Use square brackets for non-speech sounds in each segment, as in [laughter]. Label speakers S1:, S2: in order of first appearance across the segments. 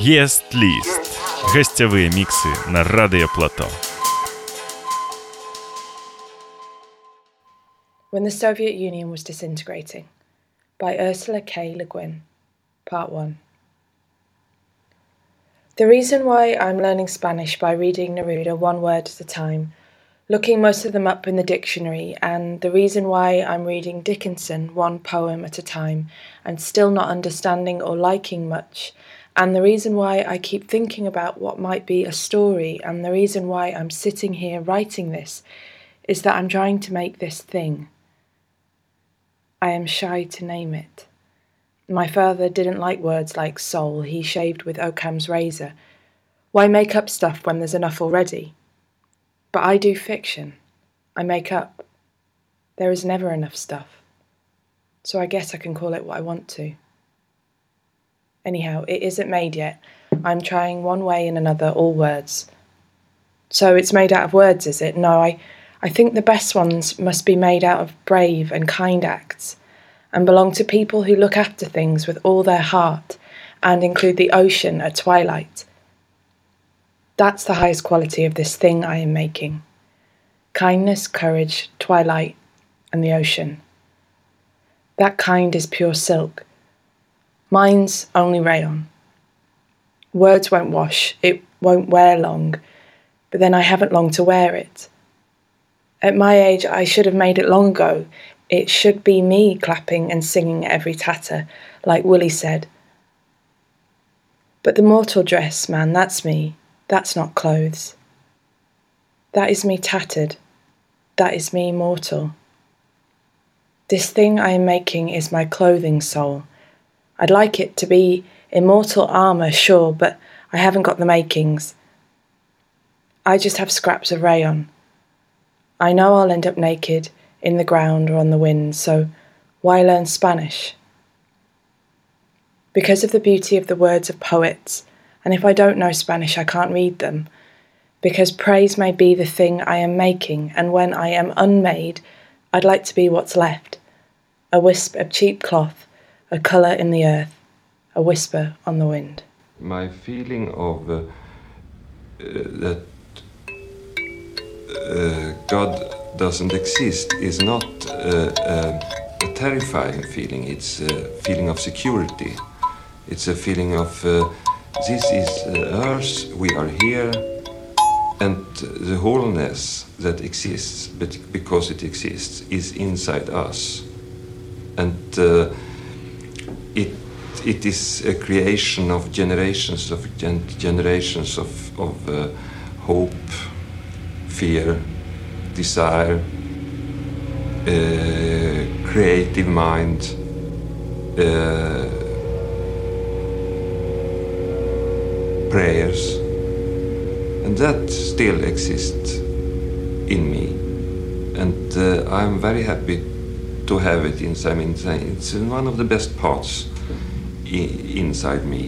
S1: Єст-ліст. Гостявыя міксы на радыёплато.
S2: When the Soviet Union was disintegrating by Ursula K. Le Guin, Part 1. The reason why I'm learning Spanish by reading Neruda one word at a time, looking most of them up in the dictionary, and the reason why I'm reading Dickinson one poem at a time and still not understanding or liking much and the reason why I keep thinking about what might be a story, and the reason why I'm sitting here writing this, is that I'm trying to make this thing. I am shy to name it. My father didn't like words like soul, he shaved with Occam's razor. Why make up stuff when there's enough already? But I do fiction. I make up. There is never enough stuff. So I guess I can call it what I want to. Anyhow, it isn't made yet. I'm trying one way and another all words. So it's made out of words, is it? No, I, I think the best ones must be made out of brave and kind acts, and belong to people who look after things with all their heart, and include the ocean at twilight. That's the highest quality of this thing I am making kindness, courage, twilight, and the ocean. That kind is pure silk Mine's only rayon. Words won't wash, it won't wear long, but then I haven't long to wear it. At my age, I should have made it long ago. It should be me clapping and singing every tatter, like Willie said. But the mortal dress, man, that's me. That's not clothes. That is me tattered. That is me mortal. This thing I am making is my clothing soul. I'd like it to be immortal armour, sure, but I haven't got the makings. I just have scraps of rayon. I know I'll end up naked, in the ground or on the wind, so why learn Spanish? Because of the beauty of the words of poets, and if I don't know Spanish, I can't read them. Because praise may be the thing I am making, and when I am unmade, I'd like to be what's left a wisp of cheap cloth a colour in the earth, a whisper on the wind.
S3: My feeling of uh, uh, that uh, God doesn't exist is not uh, uh, a terrifying feeling, it's a feeling of security. It's a feeling of uh, this is Earth, we are here, and the wholeness that exists, but because it exists, is inside us. And it it is a creation of generations of gen generations of, of uh, hope, fear, desire, uh, creative mind, uh, prayers, and that still exists in me, and uh, I'm very happy to have it inside me. It's one of the best parts inside me.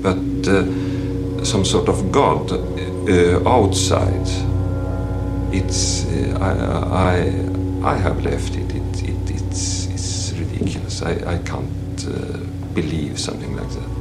S3: But uh, some sort of God uh, outside, it's uh, I, I I have left it. it, it it's it's ridiculous. I I can't uh, believe something like that.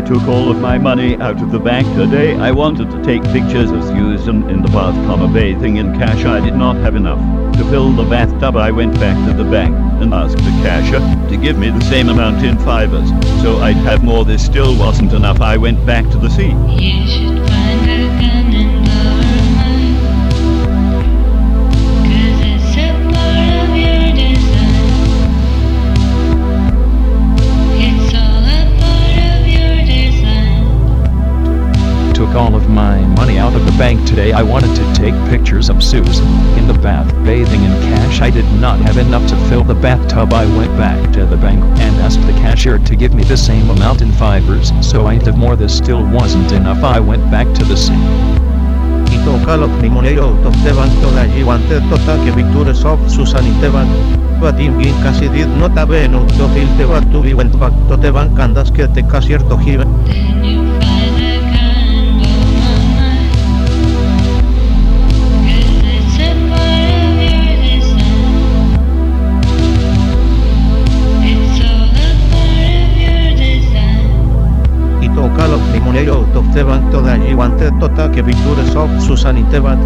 S4: I took all of my money out of the bank today. I wanted to take pictures of Susan in the bathtub bathing in cash. I did not have enough. To fill the bathtub, I went back to the bank and asked the cashier to give me the same amount in fivers. So I'd have more. This still wasn't enough. I went back to the sea.
S5: Took all of my money out of the bank today. I wanted to take pictures of Susan in the bath bathing in cash. I did not have enough to fill the bathtub. I went back to the bank and asked the cashier to give me the same amount in fivers. So I had more. This still wasn't enough. I went back to the sink.
S6: I toka los limoneros to Teban toda allí wanted tota que pictures of Susan in Teban. But in gin casi did not have enough to fill the bat to went back to Teban candas que te cashier to give. Toka los limoneros to Teban toda allí wanted tota que pictures of Susan in Teban.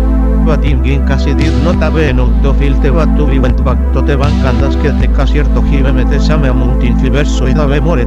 S6: But in gin casi did not have enough to fill the bat to be went back to Teban candas que te cashier to give me the same amount in fivers so I have more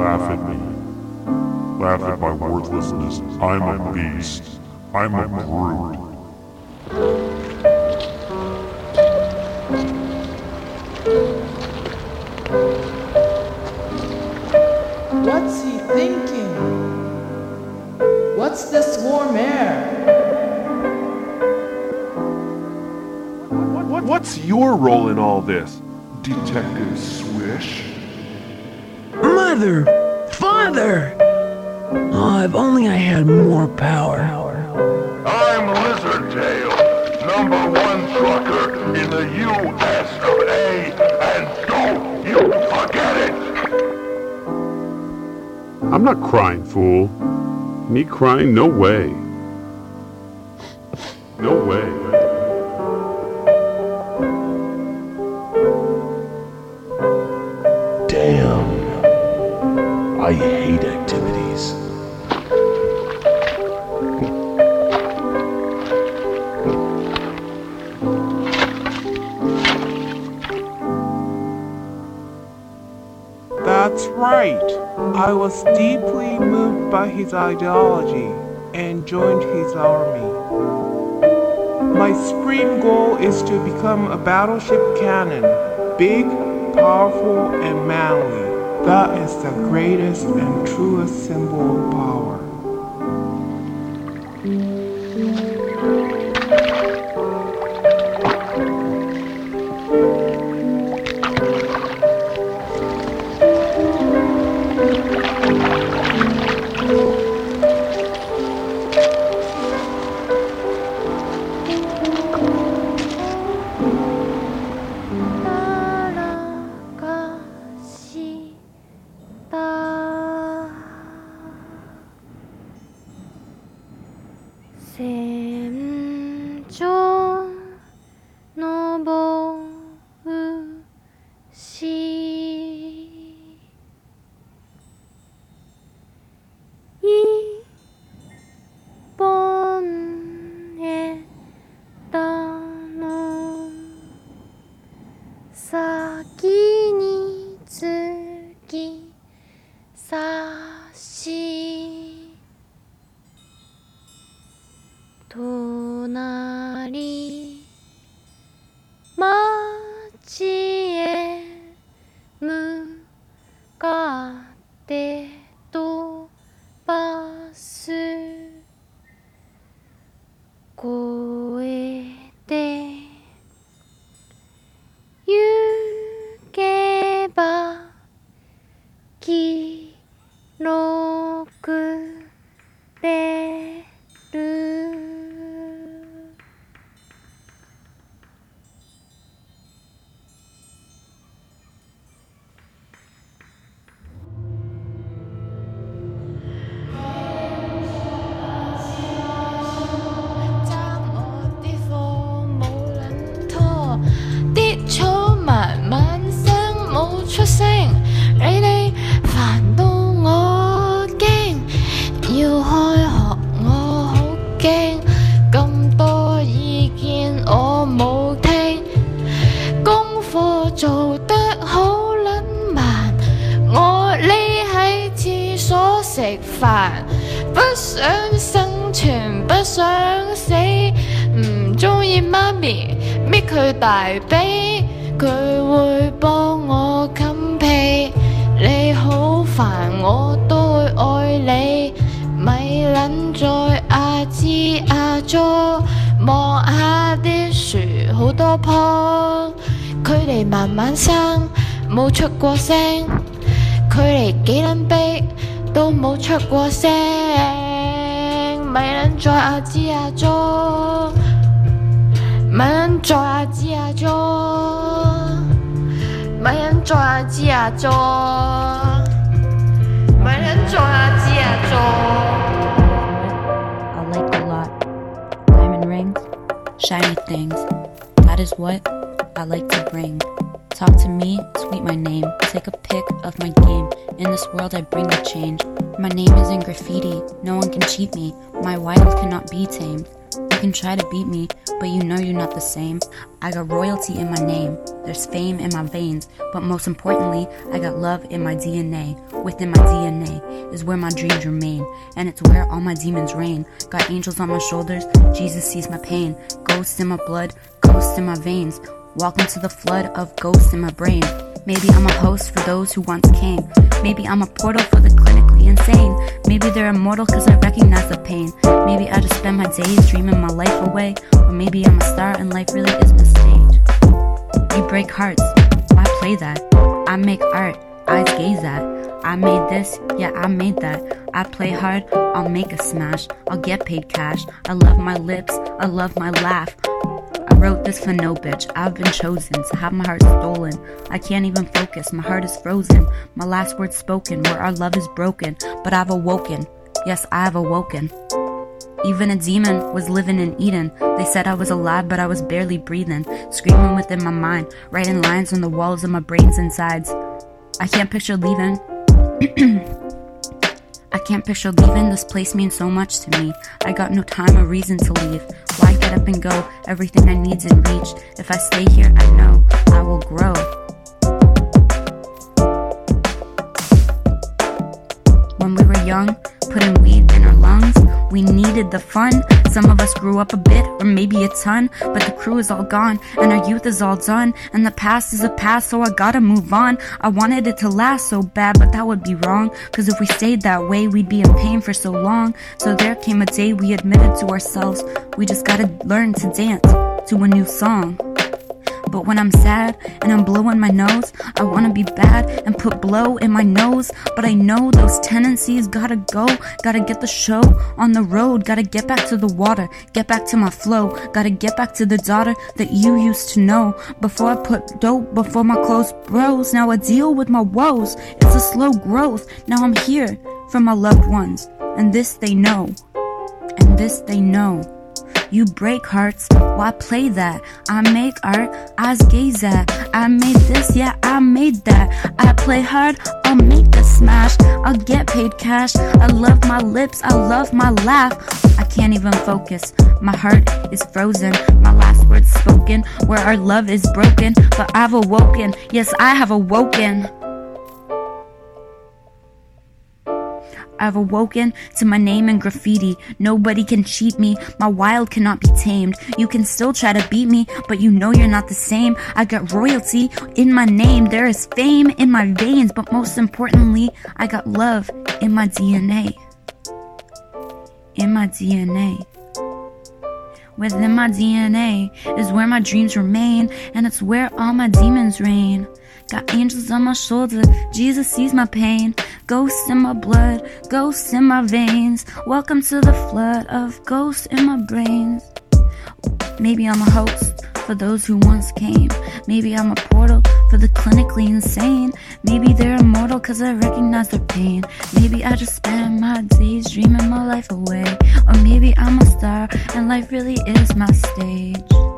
S7: laugh at me. Laugh at my worthlessness. I'm a beast. I'm a brute.
S8: What's he thinking? What's this warm air?
S9: What's your role in all this, Detective Swish?
S10: Mother! Father! Oh, if only I had more power.
S7: I'm Lizard Tail, number one trucker in the U.S. of A, and don't you forget it!
S11: I'm not crying, fool. Me crying? No way. No way.
S8: His ideology and joined his army. My supreme goal is to become a battleship cannon, big, powerful, and manly. That is the greatest and truest symbol of power.
S12: em. Cho 大髀，佢會幫我冚被。你好煩，我都會愛你，咪撚再阿芝阿咗，望下啲樹好多棵，佢哋慢慢生，冇出過聲，佢哋幾撚逼都冇出過聲，咪撚再阿芝阿咗，咪撚再阿支阿咗。咪人再阿支阿咗，咪人再阿支阿咗。
S13: I like a lot. Diamond rings, shiny things. That is what I like to bring. Talk to me, tweet my name. Take a pic of my game. In this world, I bring the change. My name isn't graffiti. No one can cheat me. My wild cannot be tamed. Can try to beat me, but you know you're not the same. I got royalty in my name. There's fame in my veins, but most importantly, I got love in my DNA. Within my DNA is where my dreams remain, and it's where all my demons reign. Got angels on my shoulders, Jesus sees my pain. Ghosts in my blood, ghosts in my veins. Walk into the flood of ghosts in my brain. Maybe I'm a host for those who once came. Maybe I'm a portal for the clinic be insane. Maybe they're immortal cause I recognize the pain. Maybe I just spend my days dreaming my life away. Or maybe I'm a star and life really is my stage. You break hearts, why play that? I make art, I gaze at. I made this, yeah, I made that. I play hard, I'll make a smash. I'll get paid cash. I love my lips, I love my laugh. Wrote this for no bitch. I've been chosen to have my heart stolen. I can't even focus, my heart is frozen. My last words spoken, where our love is broken. But I've awoken, yes, I've awoken. Even a demon was living in Eden. They said I was alive, but I was barely breathing. Screaming within my mind, writing lines on the walls of my brains and sides. I can't picture leaving. [clears throat] I can't picture leaving. This place means so much to me. I got no time or reason to leave. Why get up and go? Everything I need's in reach. If I stay here, I know I will grow. When we were young, putting weed in our lungs, we needed the fun. Some of us grew up a bit, or maybe a ton, but the crew is all gone, and our youth is all done, and the past is a past, so I gotta move on. I wanted it to last so bad, but that would be wrong, cause if we stayed that way, we'd be in pain for so long. So there came a day we admitted to ourselves, we just gotta learn to dance to a new song. But when I'm sad and I'm blowing my nose, I wanna be bad and put blow in my nose. But I know those tendencies gotta go. Gotta get the show on the road. Gotta get back to the water, get back to my flow. Gotta get back to the daughter that you used to know. Before I put dope before my close bros. Now I deal with my woes. It's a slow growth. Now I'm here for my loved ones. And this they know. And this they know. You break hearts, why play that? I make art, eyes gaze at. I made this, yeah, I made that. I play hard, I'll make a smash. I'll get paid cash. I love my lips, I love my laugh. I can't even focus, my heart is frozen. My last words spoken, where our love is broken. But I've awoken, yes, I have awoken. I've awoken to my name in graffiti. Nobody can cheat me. My wild cannot be tamed. You can still try to beat me, but you know you're not the same. I got royalty in my name. There is fame in my veins, but most importantly, I got love in my DNA. In my DNA. Within my DNA is where my dreams remain, and it's where all my demons reign. Got angels on my shoulder, Jesus sees my pain. Ghosts in my blood, ghosts in my veins. Welcome to the flood of ghosts in my brains. Maybe I'm a host for those who once came. Maybe I'm a portal for the clinically insane. Maybe they're immortal cause I recognize their pain. Maybe I just spend my days dreaming my life away. Or maybe I'm a star and life really is my stage.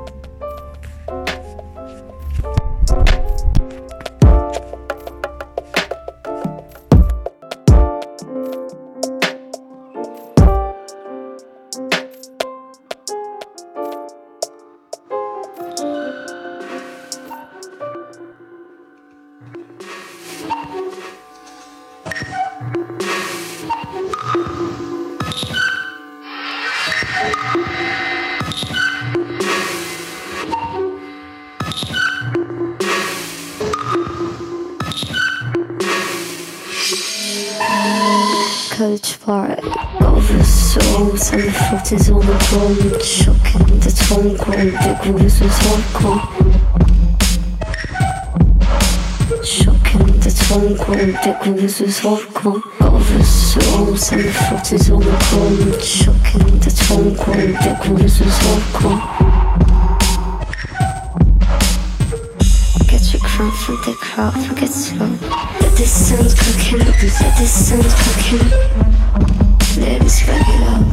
S14: Coach for over souls and the fruit is all the bone shocking the tone grown the grooves was hardcore shocking the tone grown the grooves was hardcore over souls and the fruit is all the bone shocking the tone grown the grooves was hardcore Get your crown from the crowd, forget slow. Let this sound cooking, let this sound cooking. Back it up.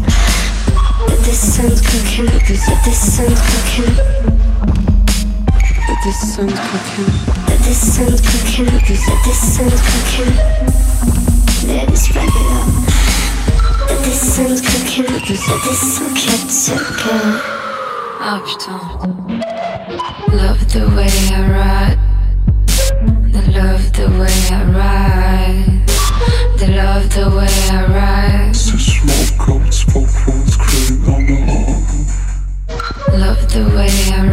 S14: Let this sound cooking, let this sound cooking. Let this sound cooking. Let this sound cooking, let this sound cooking. Back it up. Let this sound cooking, let this sound cooking.
S12: Ah putain. Love the way I ride. They love the way I ride. They love the way I ride. Love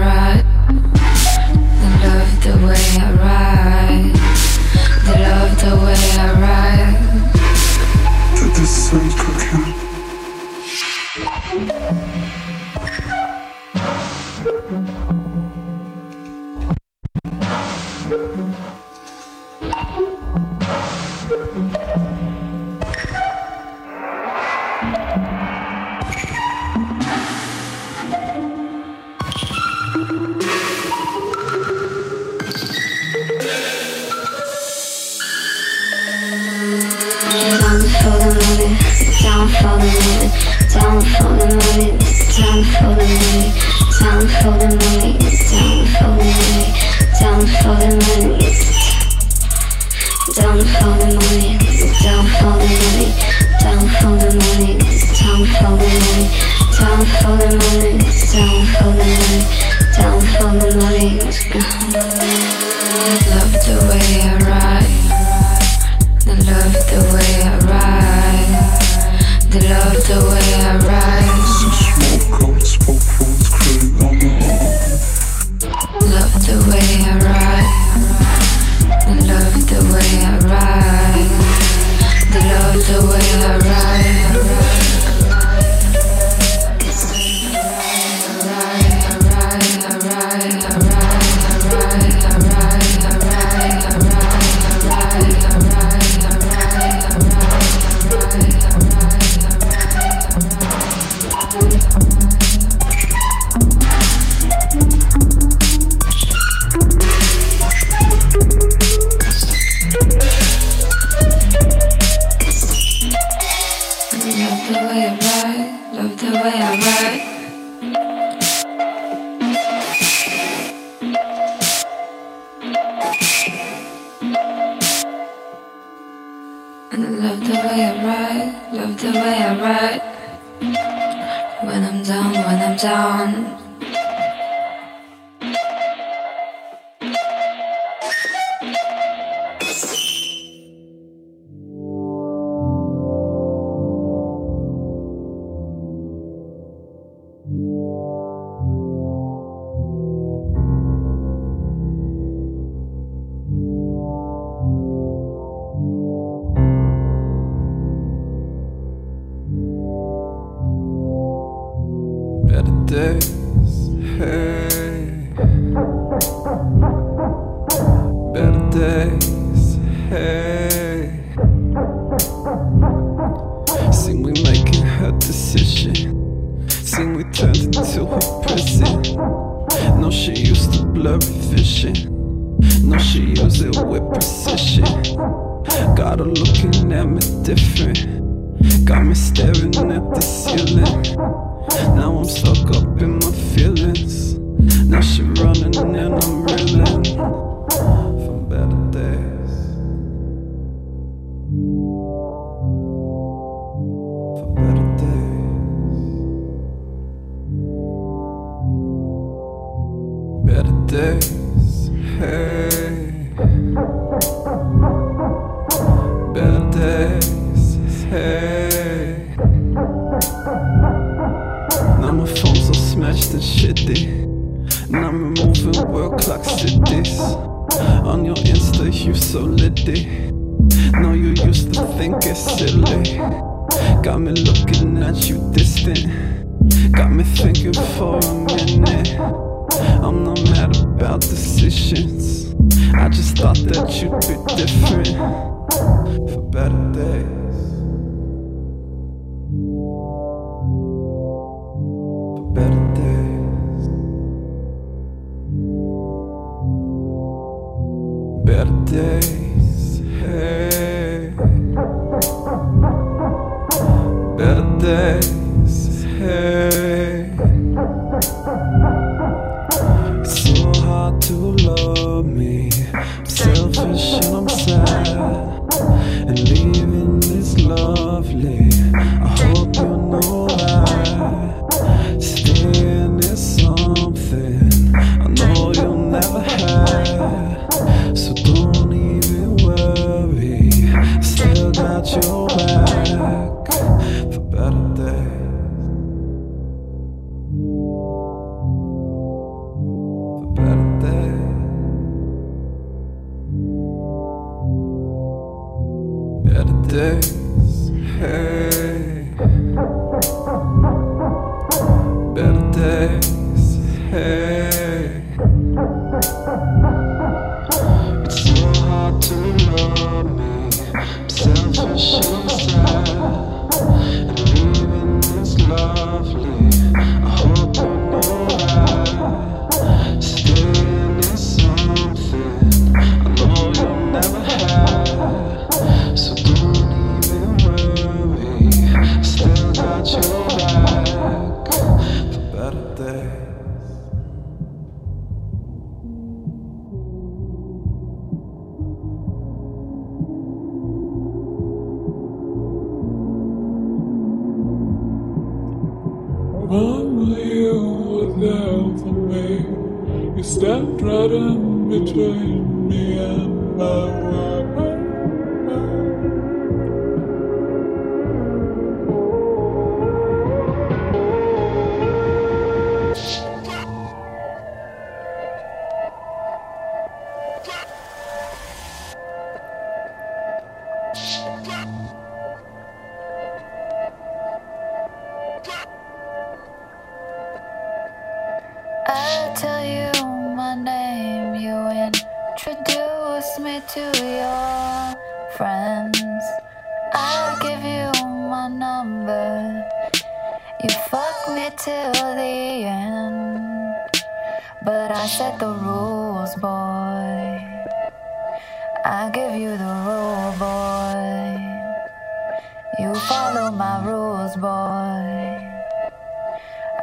S14: money, time for the money, it's time for the money, Down for the money, it's down for the money, it's down for the money, down for the money, it's down for the money, down for the money, it's down for the money, down for the money, it's down for the money.
S15: Days, hey. Better days, hey. Sing we making her decision. Sing we turned into her prison. No, she used to blurry vision. No, she used it with precision. Got her looking at me different. Got me staring at the ceiling. Now I'm stuck up in my feelings. Now she running and I'm reeling from better days. So litty. Now you used to think it's silly. Got me looking at you distant. Got me thinking for a minute. I'm not mad about decisions. I just thought that you'd be different. For better days.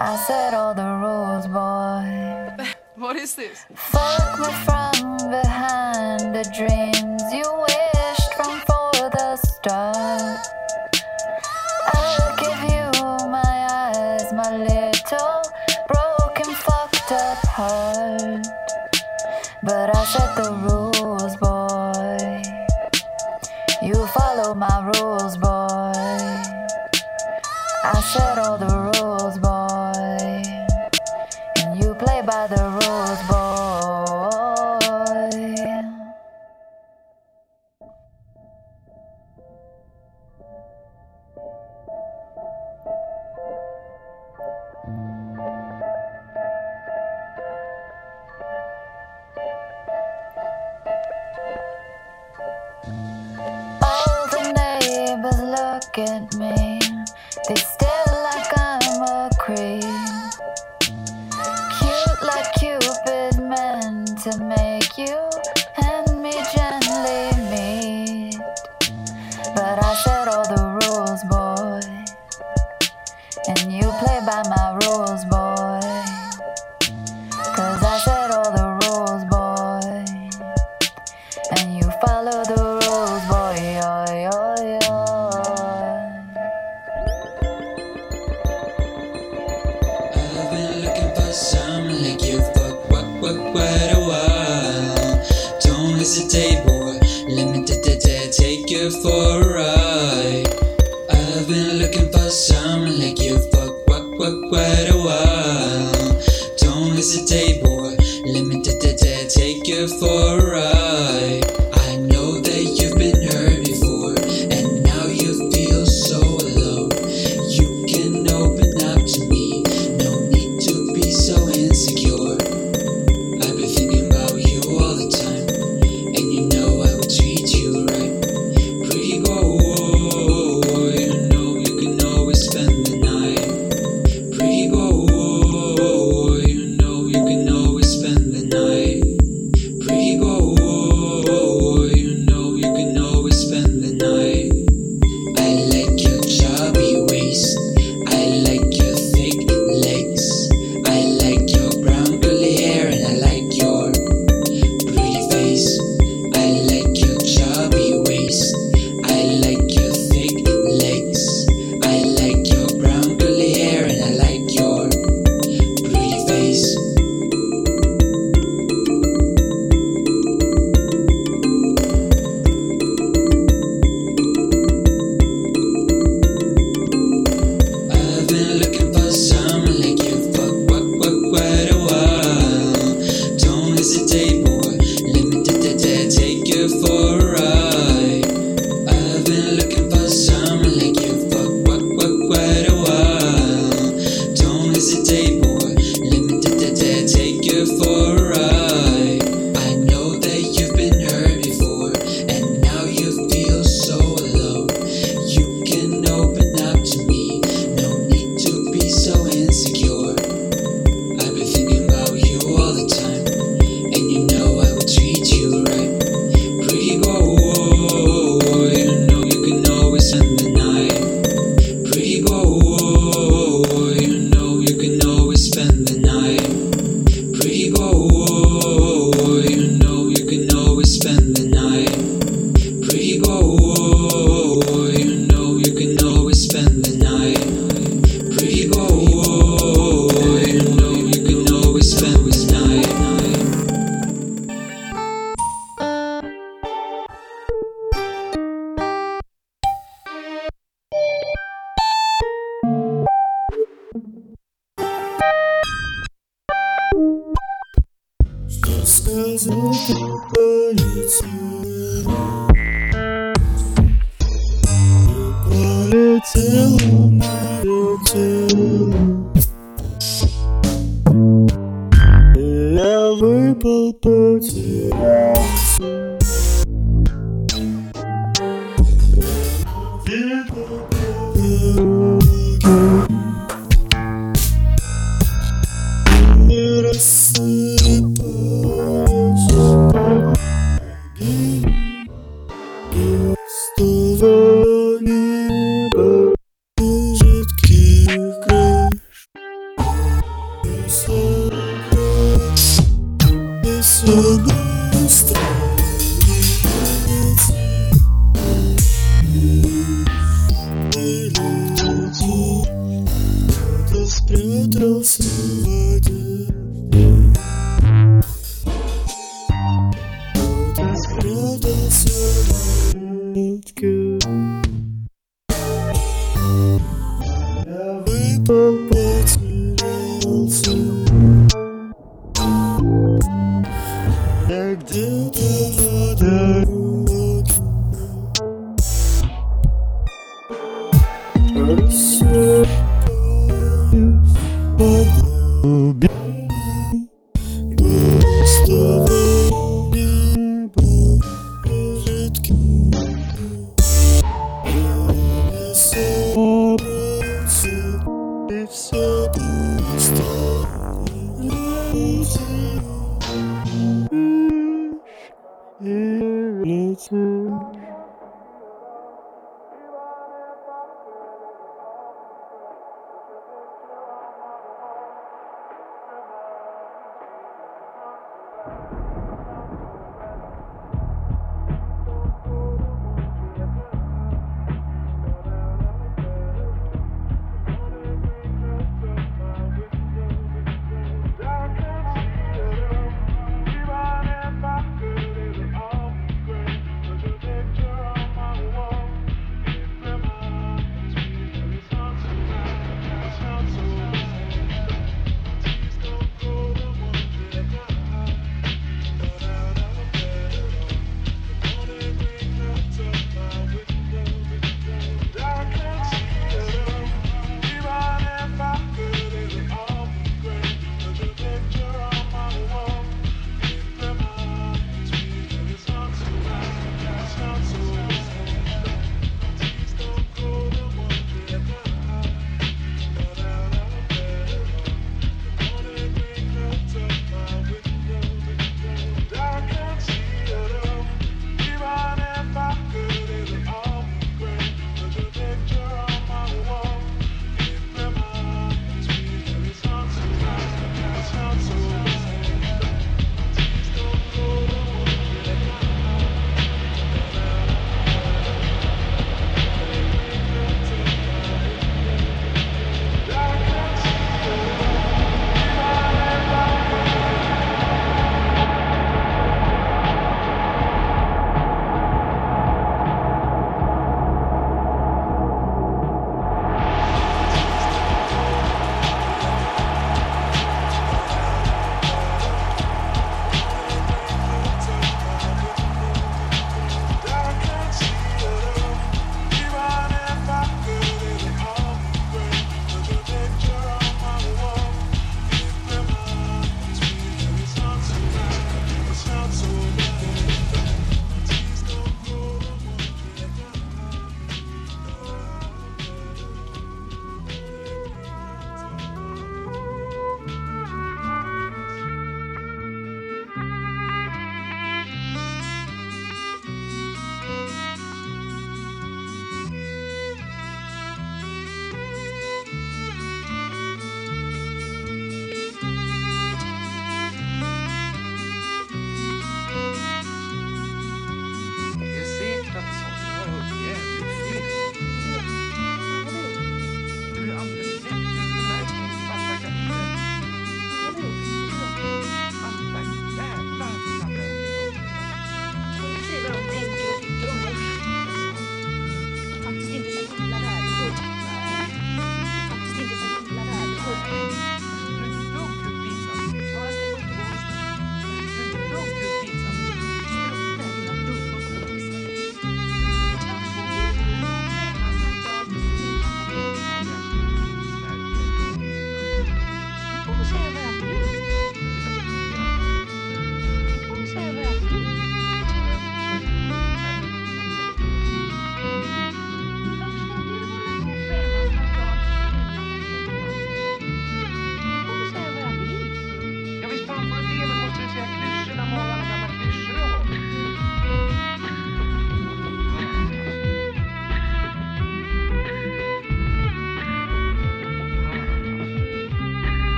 S15: I
S16: set all the rules, boy.
S17: what is this?
S16: Fuck me from behind the dreams you wished from for the start.
S18: Я заполетел, полетел, полетел, и я выпал по
S19: центру.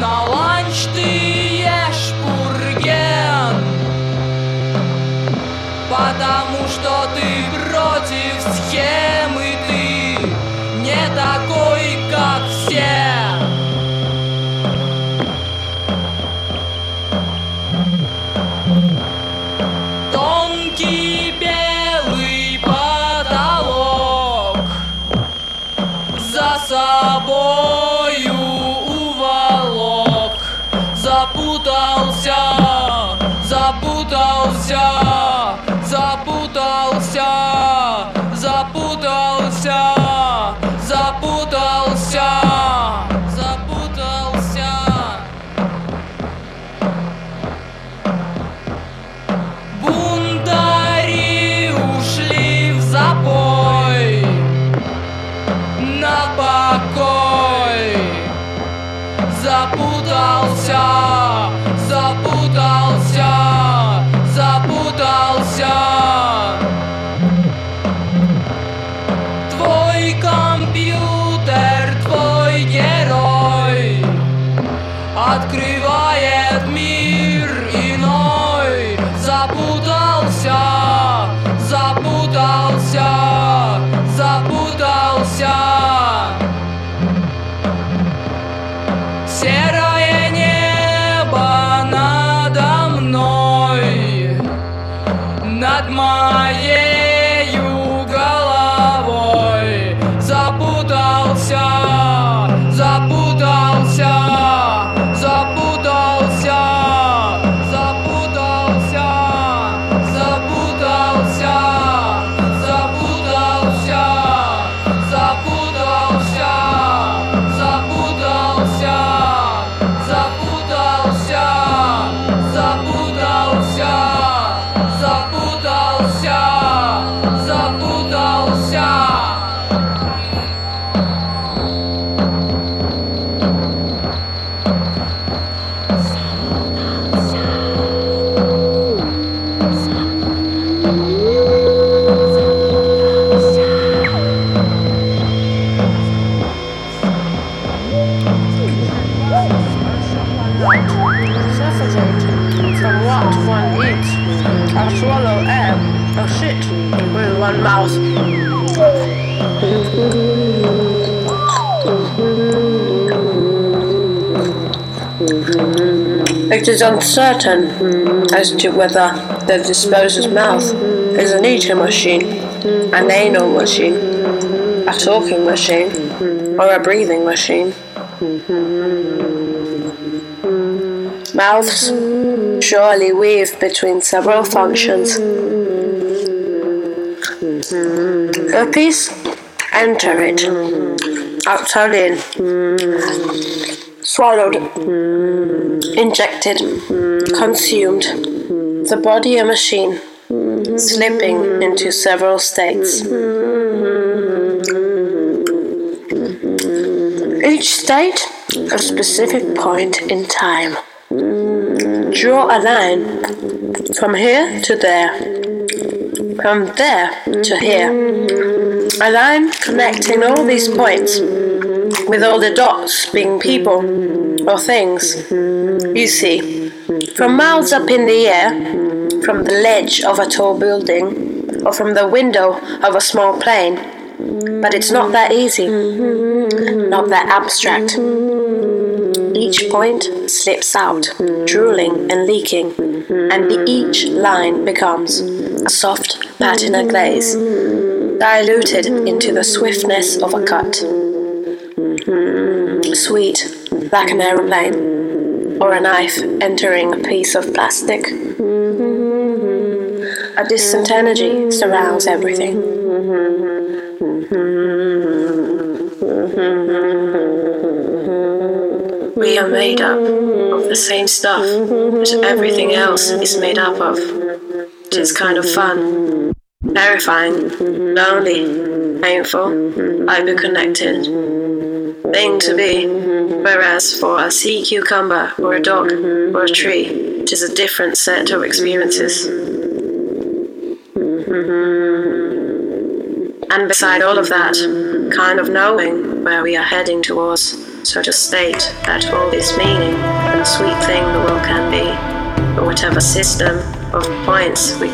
S19: На ланч ты ешь бурген, потому что ты
S20: is uncertain mm, as to whether the disposer's mouth is an eating machine, an anal machine, a talking machine, or a breathing machine. Mouths surely weave between several functions. A piece, enter it. Outside in. Swallowed. Injected. Consumed. The body a machine. Slipping into several states. Each state a specific point in time. Draw a line from here to there, from there to here. A line connecting all these points, with all the dots being people or things. You see, from miles up in the air, from the ledge of a tall building or from the window of a small plane. But it's not that easy, not that abstract. Each point slips out, drooling and leaking, and each line becomes a soft patina glaze, diluted into the swiftness of a cut. Sweet, like an aeroplane, or a knife entering a piece of plastic. A distant energy surrounds everything. We are made up of the same stuff that everything else is made up of. It is kind of fun, terrifying, lonely, painful, hyperconnected thing to be. Whereas for a sea cucumber or a dog or a tree, it is a different set of experiences. And beside all of that, kind of knowing where we are heading towards, so to state that all this meaning and sweet thing the world can be, or whatever system of points we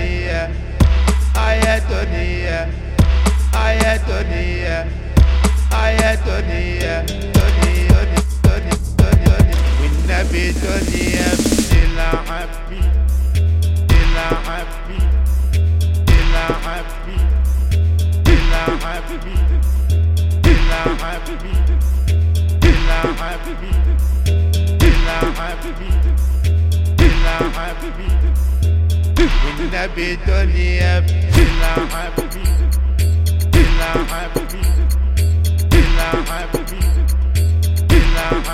S21: Ayedonia, Ayedonia, Ayedonia, Ayedonia, Tony, Tony, Tony, Tony, Tony. We never Tonia, still I'm happy, still I'm happy, still I'm happy, still I'm happy, still I'm happy, still I'm happy, still I'm happy, still I'm happy. والنبي دنيا بتلعب بتلعب بتلعب بتلعب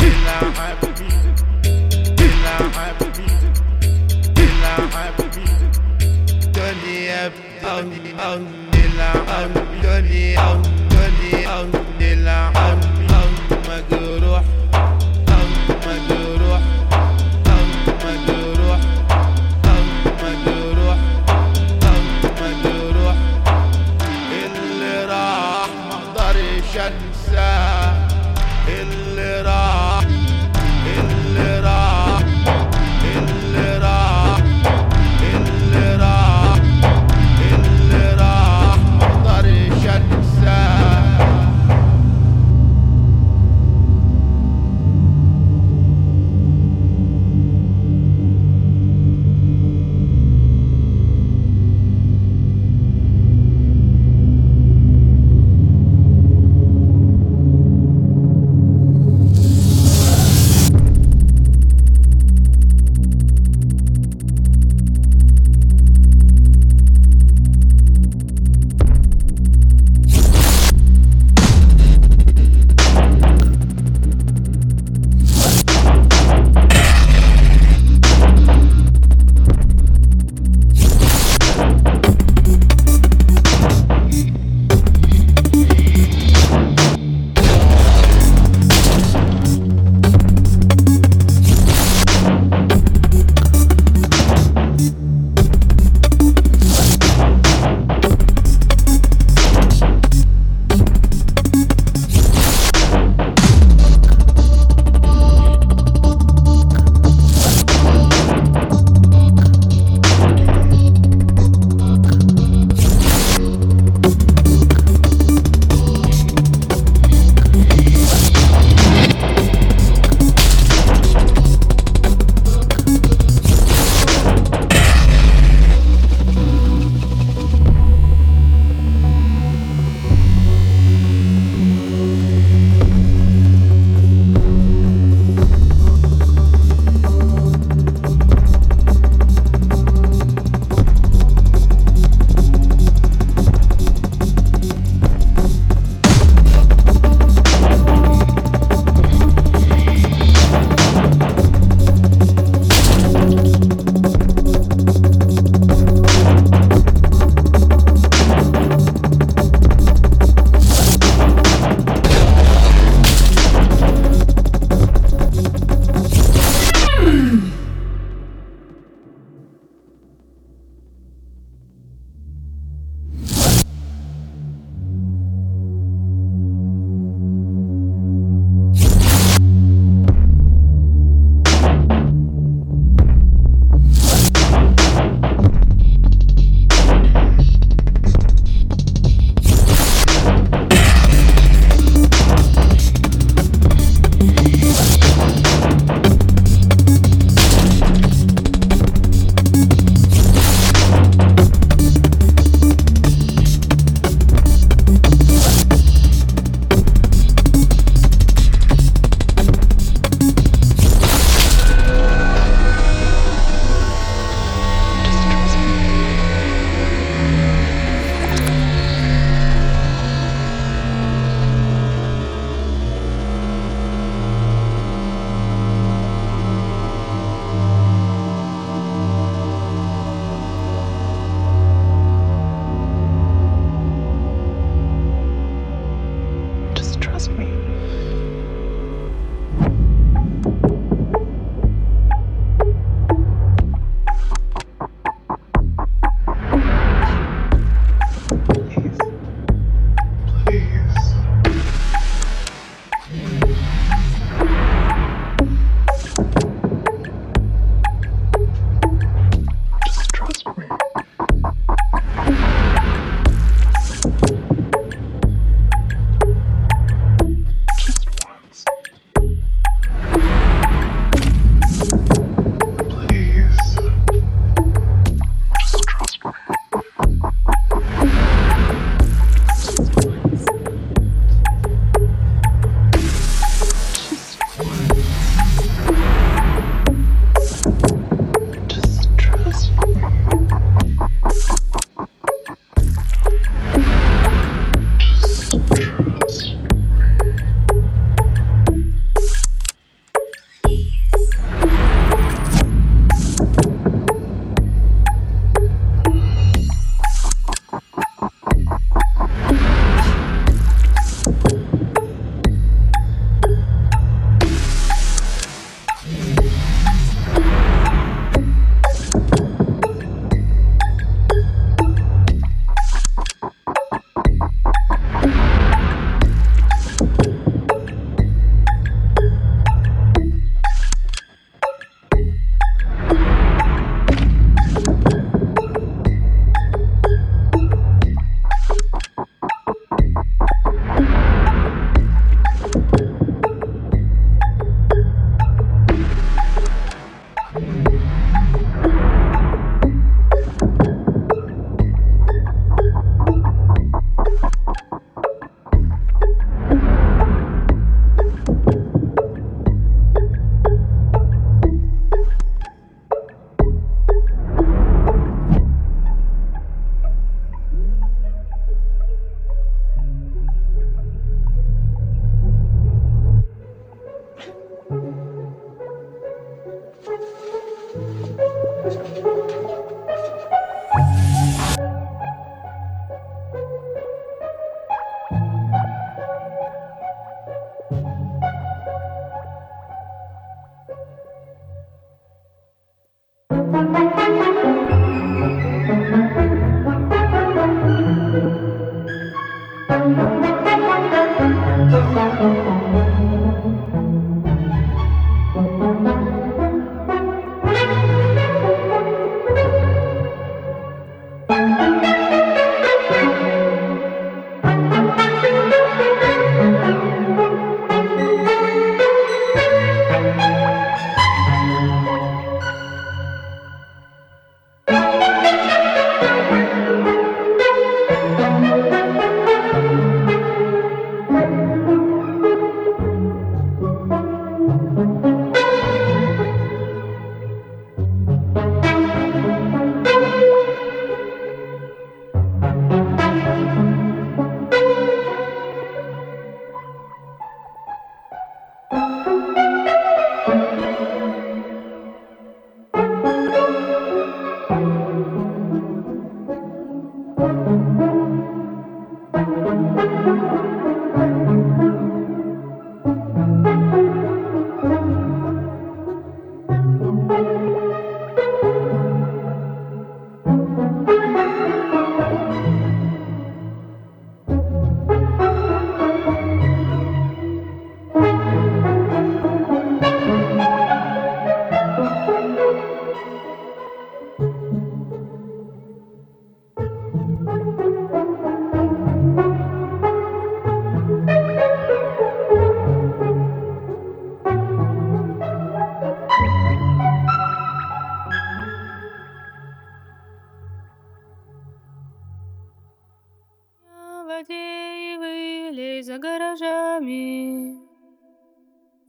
S21: بتلعب بتلعب بتلعب دنيا بتلعب دنيا
S22: بتلعب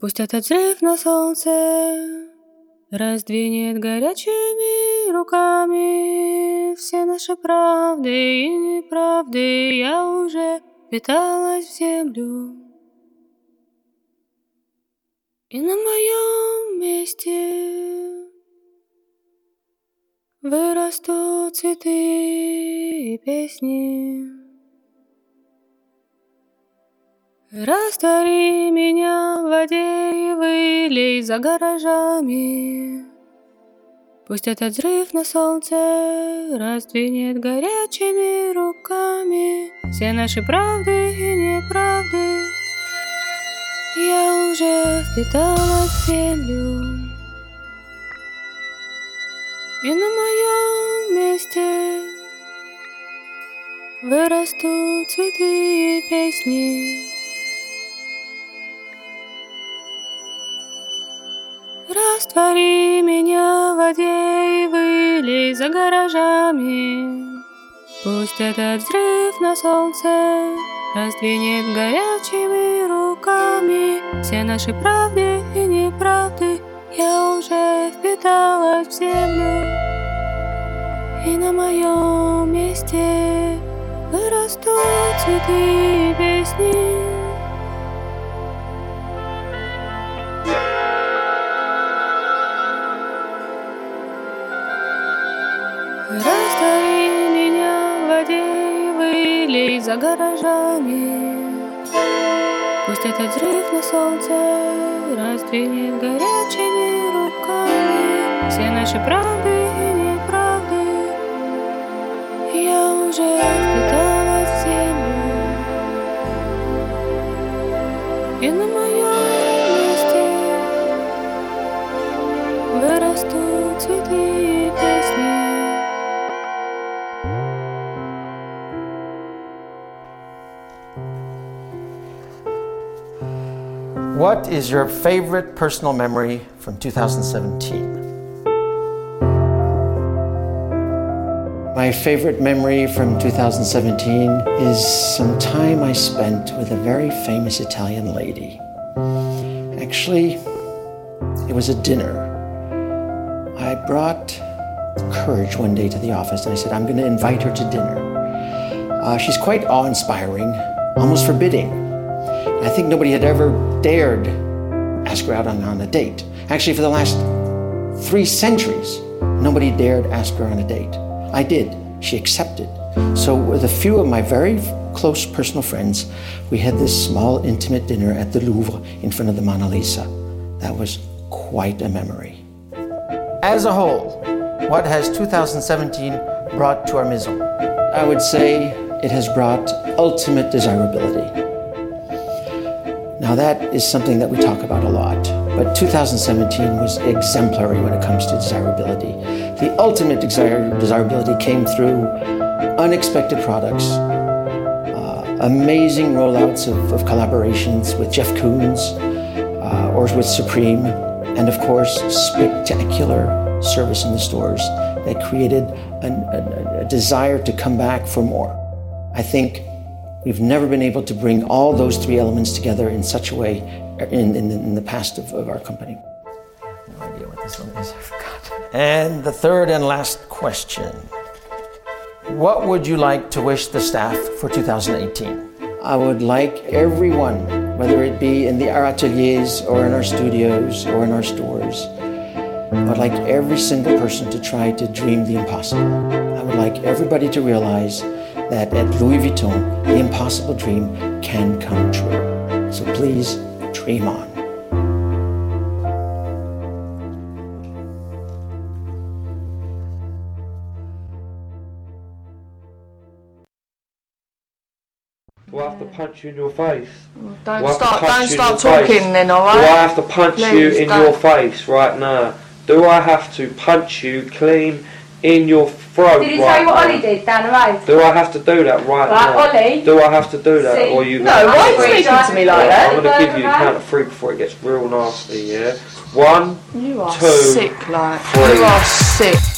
S22: Пусть этот взрыв на солнце раздвинет горячими руками все наши правды и неправды. Я уже питалась в землю. И на моем месте вырастут цветы и песни. Раствори меня в воде и вылей за гаражами. Пусть этот взрыв на солнце раздвинет горячими руками все наши правды и неправды. Я уже впитала в землю, и на моем месте вырастут цветы и песни. Раствори меня в воде и вылей за гаражами. Пусть этот взрыв на солнце раздвинет горячими руками все наши правды и неправды. Я уже впиталась в землю, и на моем месте вырастут цветы и песни. И вылей за гаражами. Пусть этот взрыв на солнце раздвинет горячими руками все наши правды и неправды. Я уже
S23: What is your favorite personal memory from 2017? My favorite memory from 2017 is some time I spent with a very famous Italian lady. Actually, it was a dinner. I brought courage one day to the office and I said, I'm going to invite her to dinner. Uh, she's quite awe inspiring, almost forbidding. I think nobody had ever dared ask her out on, on a date. Actually, for the last three centuries, nobody dared ask her on a date. I did. She accepted. So, with a few of my very close personal friends, we had this small, intimate dinner at the Louvre in front of the Mona Lisa. That was quite a memory. As a whole, what has 2017 brought to our maison? I would say it has brought ultimate desirability. Now, that is something that we talk about a lot, but 2017 was exemplary when it comes to desirability. The ultimate desir- desirability came through unexpected products, uh, amazing rollouts of, of collaborations with Jeff Koons uh, or with Supreme, and of course, spectacular service in the stores that created an, a, a desire to come back for more. I think we've never been able to bring all those three elements together in such a way in, in, in the past of, of our company. I have No idea what this one is, I forgot. And the third and last question What would you like to wish the staff for 2018? I would like everyone, whether it be in the, our ateliers or in our studios or in our stores, I would like every single person to try to dream the impossible. I would like everybody to realize that at Louis Vuitton, the impossible dream can come true. So please dream on.
S24: Do I have to punch you in your face?
S25: Don't
S24: Do I
S25: start- don't
S24: you in
S25: start
S24: your face?
S25: talking then, alright?
S24: Do I have to punch you in
S25: don't.
S24: your face right now? Do I have to punch you clean in your throat
S26: Did he tell you what
S24: now?
S26: Ollie did down the road?
S24: Do I have to do that right,
S26: Right,
S24: now?
S26: Ollie?
S24: Do I have to do that,
S26: See?
S24: or you?
S26: No, why are you speaking to me like that?
S24: I'm gonna give you a count of three before it gets real nasty. Yeah. One,
S25: You are
S24: two,
S25: sick, like.
S24: three.
S25: You are sick.